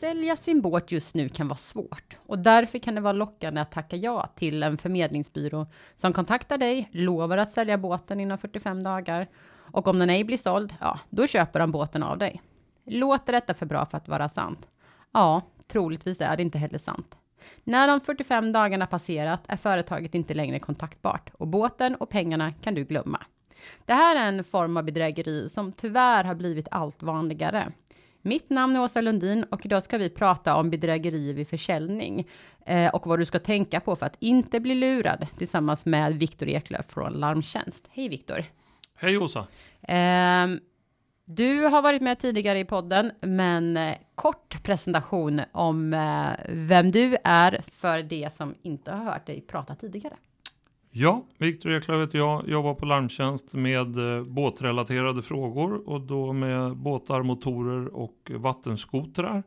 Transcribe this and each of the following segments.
sälja sin båt just nu kan vara svårt och därför kan det vara lockande att tacka ja till en förmedlingsbyrå som kontaktar dig, lovar att sälja båten inom 45 dagar och om den ej blir såld, ja, då köper de båten av dig. Låter detta för bra för att vara sant? Ja, troligtvis är det inte heller sant. När de 45 dagarna passerat är företaget inte längre kontaktbart och båten och pengarna kan du glömma. Det här är en form av bedrägeri som tyvärr har blivit allt vanligare. Mitt namn är Åsa Lundin och idag ska vi prata om bedrägeri vid försäljning eh, och vad du ska tänka på för att inte bli lurad tillsammans med Viktor Eklöf från Larmtjänst. Hej Viktor! Hej Åsa! Eh, du har varit med tidigare i podden, men eh, kort presentation om eh, vem du är för det som inte har hört dig prata tidigare. Ja, Viktor Eklöf heter jag, jobbar på Larmtjänst med eh, båtrelaterade frågor och då med båtar, motorer och vattenskotrar.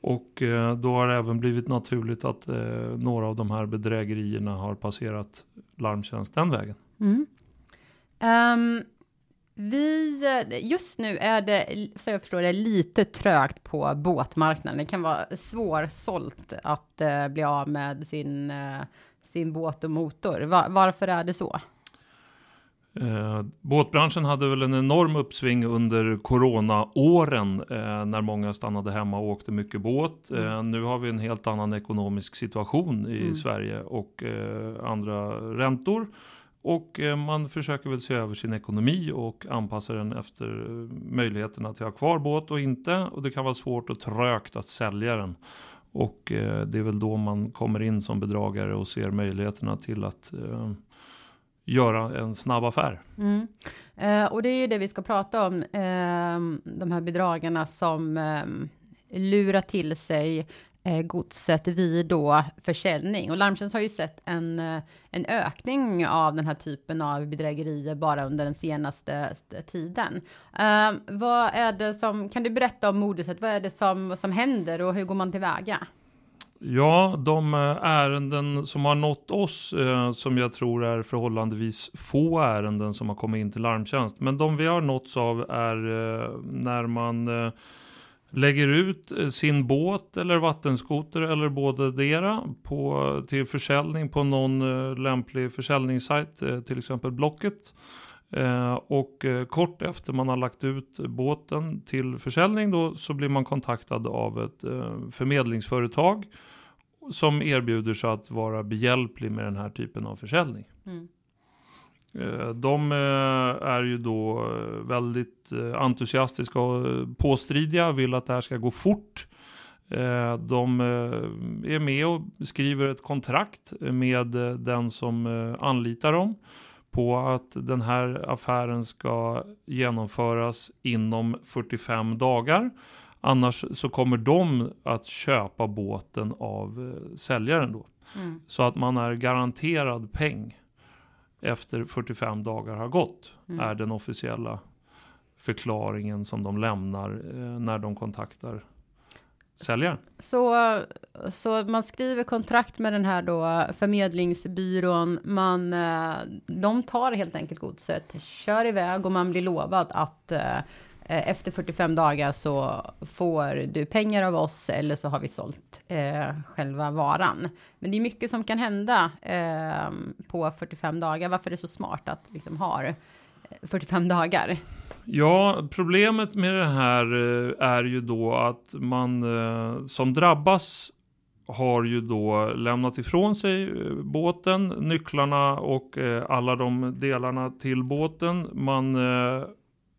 Och eh, då har det även blivit naturligt att eh, några av de här bedrägerierna har passerat Larmtjänst den vägen. Mm. Um, vi, eh, just nu är det, så jag förstår det, lite trögt på båtmarknaden. Det kan vara svårsålt att uh, bli av med sin, uh, sin båt och motor. Va, varför är det så? Eh, båtbranschen hade väl en enorm uppsving under coronaåren eh, när många stannade hemma och åkte mycket båt. Mm. Eh, nu har vi en helt annan ekonomisk situation i mm. Sverige och eh, andra räntor. Och eh, man försöker väl se över sin ekonomi och anpassa den efter möjligheterna till att ha kvar båt och inte. Och det kan vara svårt och trögt att sälja den. Och eh, det är väl då man kommer in som bedragare och ser möjligheterna till att eh, göra en snabb affär. Mm. Eh, och det är ju det vi ska prata om, eh, de här bedragarna som eh, lurar till sig Eh, godset vid då försäljning. Och Larmtjänst har ju sett en, eh, en ökning av den här typen av bedrägerier bara under den senaste eh, tiden. Uh, vad är det som, kan du berätta om moduset? Vad är det som, som händer och hur går man tillväga? Ja, de ärenden som har nått oss, eh, som jag tror är förhållandevis få ärenden som har kommit in till larmtjänst. Men de vi har nåtts av är eh, när man eh, lägger ut eh, sin båt eller vattenskoter eller både dera på, till försäljning på någon eh, lämplig försäljningssajt, eh, till exempel Blocket. och kort efter man har lagt ut båten till försäljning då så blir man kontaktad av ett förmedlingsföretag som erbjuder sig att vara behjälplig med den här typen av försäljning. Mm. Eh, de eh, är ju då eh, väldigt entusiastiska och påstridiga, vill att det här ska gå fort. De är med och skriver ett kontrakt med den som anlitar dem på att den här affären ska genomföras inom 45 dagar. Annars så kommer de att köpa båten av säljaren då. Mm. Så att man är garanterad peng efter 45 dagar har gått. Mm. Är den officiella förklaringen som de lämnar eh, när de kontaktar säljaren. Så, så man skriver kontrakt med den här då förmedlingsbyrån. Man, eh, de tar helt enkelt godset, kör iväg och man blir lovad att eh, Eh, efter 45 dagar så får du pengar av oss eller så har vi sålt eh, själva varan. Men det är mycket som kan hända eh, på 45 dagar. Varför är det så smart att liksom ha eh, 45 dagar? Ja, problemet med det här eh, är ju då att man som drabbas har ju då lämnat ifrån sig båten, nycklarna och alla de delarna till båten. Man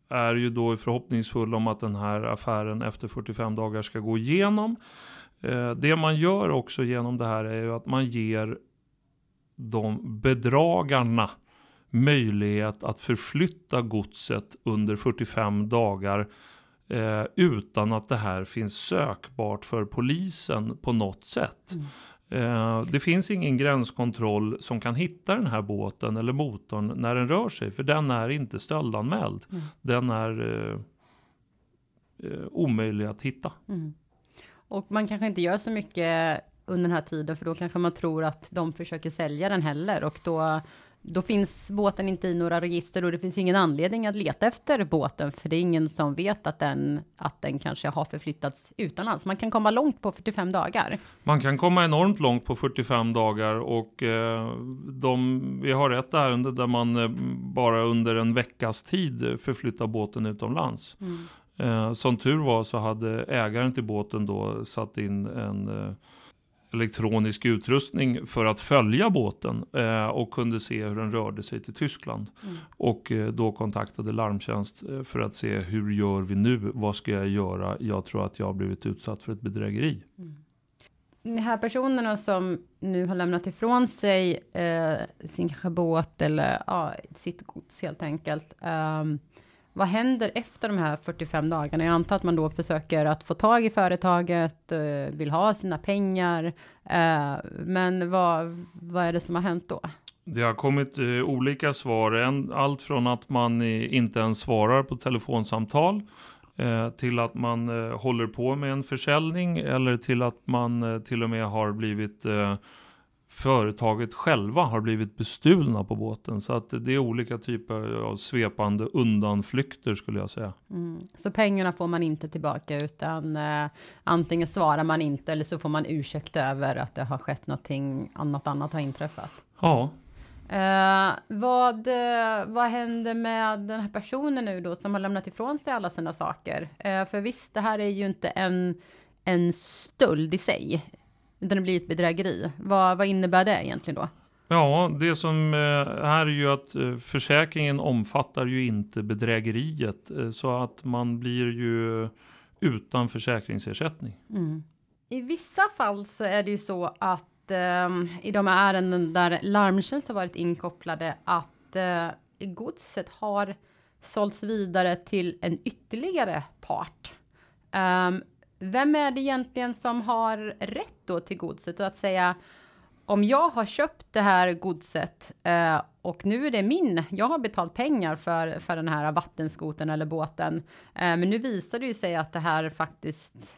är ju då förhoppningsfull om att den här affären efter 45 dagar ska gå igenom. Eh, det man gör också genom det här är ju att man ger de bedragarna möjlighet att förflytta godset under 45 dagar eh, utan att det här finns sökbart för polisen på något sätt. Mm. Eh, det finns ingen gränskontroll som kan hitta den här båten eller motorn när den rör sig. För den är inte stöldanmäld. Mm. Den är eh, eh, omöjlig att hitta. Mm. Och man kanske inte gör så mycket under den här tiden. För då kanske man tror att de försöker sälja den heller. Och då då finns båten inte i några register och det finns ingen anledning att leta efter båten, för det är ingen som vet att den, att den kanske har förflyttats utomlands. Man kan komma långt på 45 dagar. Man kan komma enormt långt på 45 dagar och eh, de, vi har ett ärende där man eh, bara under en veckas tid förflyttar båten utomlands. Mm. Eh, som tur var så hade ägaren till båten då satt in en elektronisk utrustning för att följa båten eh, och kunde se hur den rörde sig till Tyskland. Mm. Och eh, då kontaktade larmtjänst eh, för att se hur gör vi nu? Vad ska jag göra? Jag tror att jag har blivit utsatt för ett bedrägeri. Mm. De här personerna som nu har lämnat ifrån sig eh, sin båt eller ja, sitt gods helt enkelt. Um, vad händer efter de här 45 dagarna? Jag antar att man då försöker att få tag i företaget, eh, vill ha sina pengar. Eh, men vad, vad är det som har hänt då? Det har kommit eh, olika svar. allt från att man inte ens svarar på telefonsamtal till att man håller på med en försäljning eller till att man till och med har blivit företaget själva har blivit bestulna på båten. Så att det är olika typer av svepande undanflykter skulle jag säga. Mm. Så pengarna får man inte tillbaka utan eh, antingen svarar man inte eller så får man ursäkt över att det har skett någonting annat annat har inträffat. Ja. Eh, vad, eh, vad händer med den här personen nu då som har lämnat ifrån sig alla sina saker? Eh, för visst, det här är ju inte en, en stöld i sig utan det blir ett bedrägeri. Vad, vad innebär det egentligen då? Ja, det som eh, här är ju att eh, försäkringen omfattar ju inte bedrägeriet eh, så att man blir ju utan försäkringsersättning. Mm. I vissa fall så är det ju så att um, i de ärenden där larmtjänst har varit inkopplade att uh, godset har sålts vidare till en ytterligare part. Um, vem är det egentligen som har rätt då till godset och att säga om jag har köpt det här godset eh, och nu är det min, jag har betalt pengar för, för den här vattenskoten eller båten, eh, men nu visar det ju sig att det här faktiskt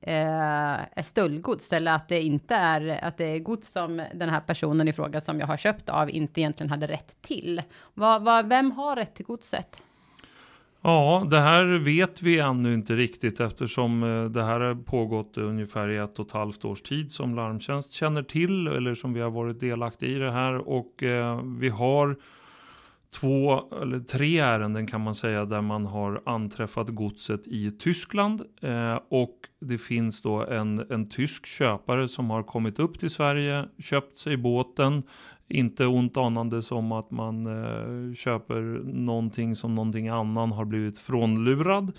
eh, är stöldgods eller att det inte är, att det är gods som den här personen i fråga som jag har köpt av inte egentligen hade rätt till. Va, va, vem har rätt till godset? Ja, det här vet vi ännu inte riktigt eftersom eh, det här har pågått ungefär i ett och ett halvt års tid som Larmtjänst känner till eller som vi har varit delaktiga i det här. Och eh, vi har två eller tre ärenden kan man säga där man har anträffat godset i Tyskland eh, och det finns då en, en tysk köpare som har kommit upp till Sverige, köpt sig båten, inte ont anande som att man eh, köper någonting som någonting annan har blivit frånlurad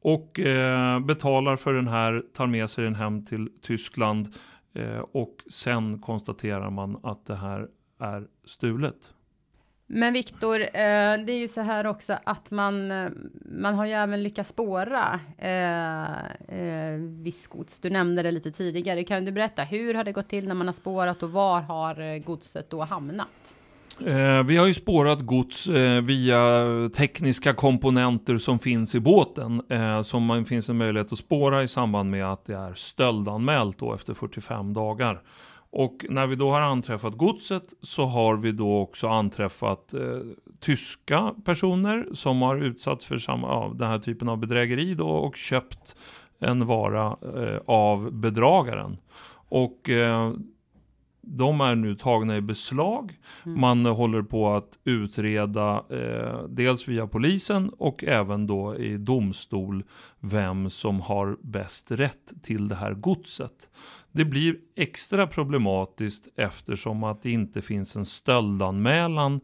och eh, betalar för den här, tar med sig den hem till Tyskland eh, och sen konstaterar man att det här är stulet. Men Viktor, eh, det är ju så här också att man, eh, man har ju även lyckats spåra eh, eh, viss gods. Du nämnde det lite tidigare. Kan du berätta, hur har det gått till när man har spårat och var har godset då hamnat? Vi har ju spårat gods via tekniska komponenter som finns i båten. Som man finns en möjlighet att spåra i samband med att det är stöldanmält då efter 45 dagar. Och när vi då har anträffat godset så har vi då också anträffat eh, tyska personer som har utsatts för samma, ja, den här typen av bedrägeri då och köpt en vara eh, av bedragaren. Och eh, de är nu tagna i beslag. Mm. Man håller på att utreda eh, dels via polisen och även då i domstol vem som har bäst rätt till det här godset. Det blir extra problematiskt eftersom att det inte finns en stöldanmälan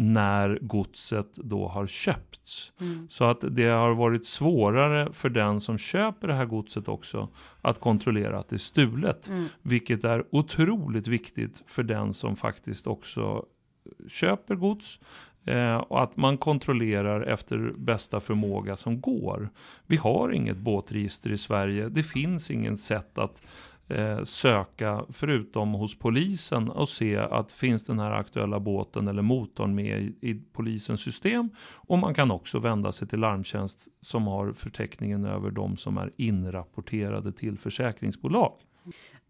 när godset då har köpts. Mm. Så att det har varit svårare för den som köper det här godset också att kontrollera att det är stulet. Mm. Vilket är otroligt viktigt för den som faktiskt också köper gods. Eh, och att man kontrollerar efter bästa förmåga som går. Vi har inget båtregister i Sverige. Det finns inget sätt att eh, söka, förutom hos polisen, och se att finns den här aktuella båten eller motorn med i, i polisens system. Och man kan också vända sig till larmtjänst som har förteckningen över de som är inrapporterade till försäkringsbolag.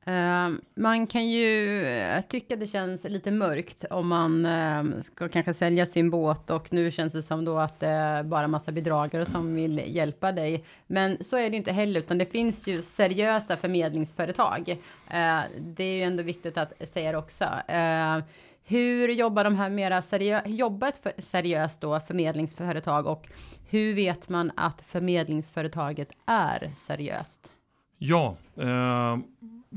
Eh, man kan ju eh, tycka det känns lite mörkt om man eh, ska kanske sälja sin båt och nu känns det som då att det är bara massa bedragare som vill hjälpa dig. Men så är det inte heller, utan det finns ju seriösa förmedlingsföretag. Det är ju ändå viktigt att säga det också. hur jobbar de här mera seriöst, jobbar ett seriöst då förmedlingsföretag och hur vet man att förmedlingsföretaget är seriöst? Ja, eh,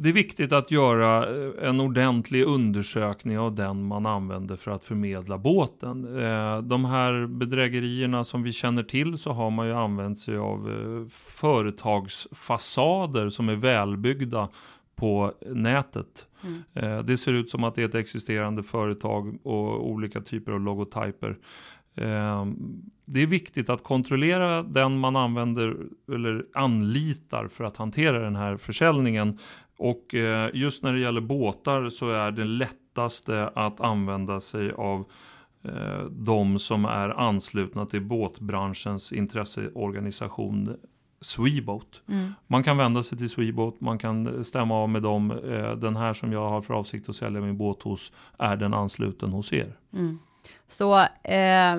det är viktigt att göra eh, en ordentlig undersökning av den man använder för att förmedla båten. Eh, de här bedrägerierna som vi känner till så har man ju använt sig av eh, företagsfasader som är välbyggda på nätet. Mm. Det ser ut som att det är ett existerande företag och olika typer av logotyper. Ehm, det är viktigt att kontrollera den man använder eller anlitar för att hantera den här försäljningen. Och eh, just när det gäller båtar så är det lättaste att använda sig av eh, de som är anslutna till båtbranschens intresseorganisation Sweboat. Mm. Man kan vända sig till Sweboat, man kan stämma av med dem. Eh, den här som jag har för avsikt att sälja min båt hos, är den ansluten hos er? Mm. Så eh,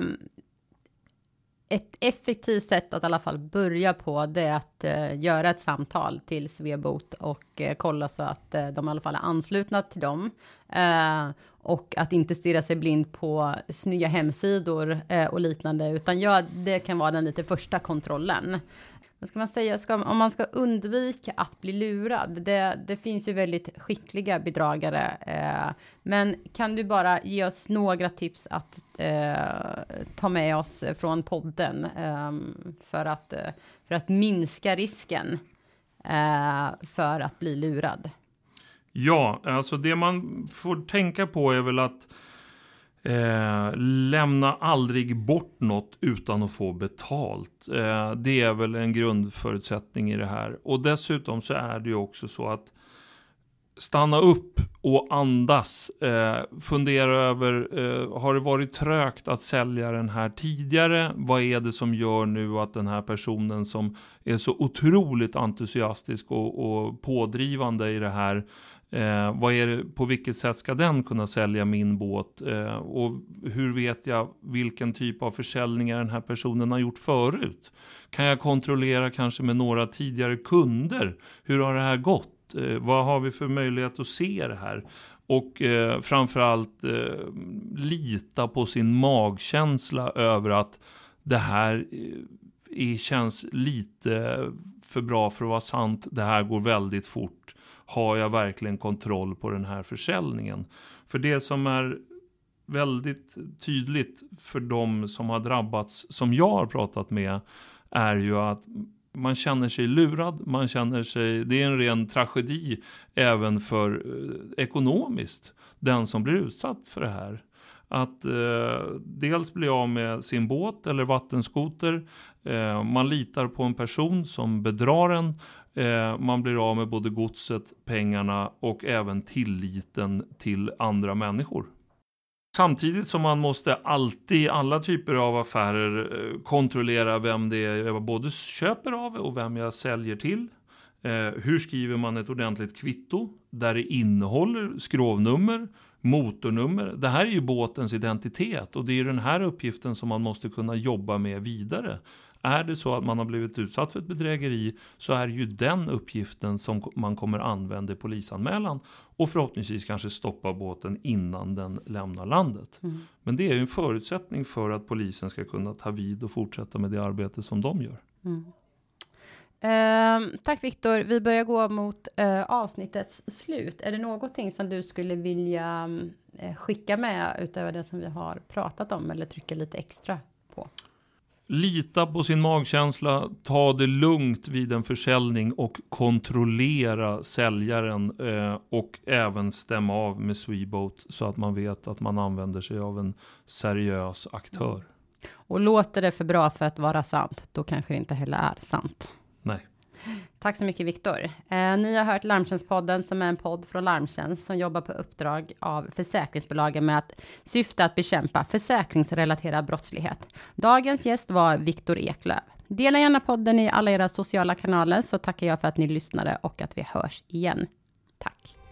ett effektivt sätt att i alla fall börja på det är att eh, göra ett samtal till Svebot och eh, kolla så att eh, de i alla fall är anslutna till dem. Eh, och att inte stirra sig blind på snygga hemsidor eh, och liknande, utan ja, det kan vara den lite första kontrollen vad ska man säga, ska, om man ska undvika att bli lurad, det, det finns ju väldigt skickliga bedragare, eh, men kan du bara ge oss några tips att eh, ta med oss från podden eh, för, att, eh, för att minska risken eh, för att bli lurad? Ja, alltså det man får tänka på är väl att Eh, lämna aldrig bort något utan att få betalt. Eh, det är väl en grundförutsättning i det här. Och dessutom så är det ju också så att stanna upp och andas. Eh, fundera över, eh, har det varit trögt att sälja den här tidigare? Vad är det som gör nu att den här personen som är så otroligt entusiastisk och, och pådrivande i det här Eh, vad är det, på vilket sätt ska den kunna sälja min båt? Eh, och hur vet jag vilken typ av försäljningar den här personen har gjort förut? Kan jag kontrollera kanske med några tidigare kunder? Hur har det här gått? Eh, vad har vi för möjlighet att se det här? Och eh, framförallt eh, lita på sin magkänsla över att det här eh, känns lite för bra för att vara sant. Det här går väldigt fort har jag verkligen kontroll på den här försäljningen? För det som är väldigt tydligt för de som har drabbats, som jag har pratat med, är ju att man känner sig lurad, man känner sig, det är en ren tragedi även för eh, ekonomiskt, den som blir utsatt för det här. Att eh, dels bli av med sin båt eller vattenskoter, eh, man litar på en person som bedrar en Eh, man blir av med både godset, pengarna och även tilliten till andra människor. Samtidigt som man måste alltid i alla typer av affärer eh, kontrollera vem det är jag både köper av och vem jag säljer till. Eh, hur skriver man ett ordentligt kvitto där det innehåller skrovnummer, motornummer. Det här är ju båtens identitet och det är den här uppgiften som man måste kunna jobba med vidare. Är det så att man har blivit utsatt för ett bedrägeri så är det ju den uppgiften som man kommer använda i polisanmälan och förhoppningsvis kanske stoppa båten innan den lämnar landet. Mm. Men det är ju en förutsättning för att polisen ska kunna ta vid och fortsätta med det arbete som de gör. Mm. Uh, tack Viktor. Vi börjar gå mot uh, avsnittets slut. Är det någonting som du skulle vilja uh, skicka med utöver det som vi har pratat om eller trycka lite extra på? Lita på sin magkänsla, ta det lugnt vid en försäljning och kontrollera säljaren eh, och även stämma av med Sweboat så att man vet att man använder sig av en seriös aktör. Och låter det för bra för att vara sant, då kanske det inte heller är sant. Nej. Tack så mycket Viktor. Eh, ni har hört Larmtjänstpodden som är en podd från Larmtjänst som jobbar på uppdrag av försäkringsbolagen med att syfta att bekämpa försäkringsrelaterad brottslighet. Dagens gäst var Viktor Eklöf. Dela gärna podden i alla era sociala kanaler så tackar jag för att ni lyssnade och att vi hörs igen. Tack!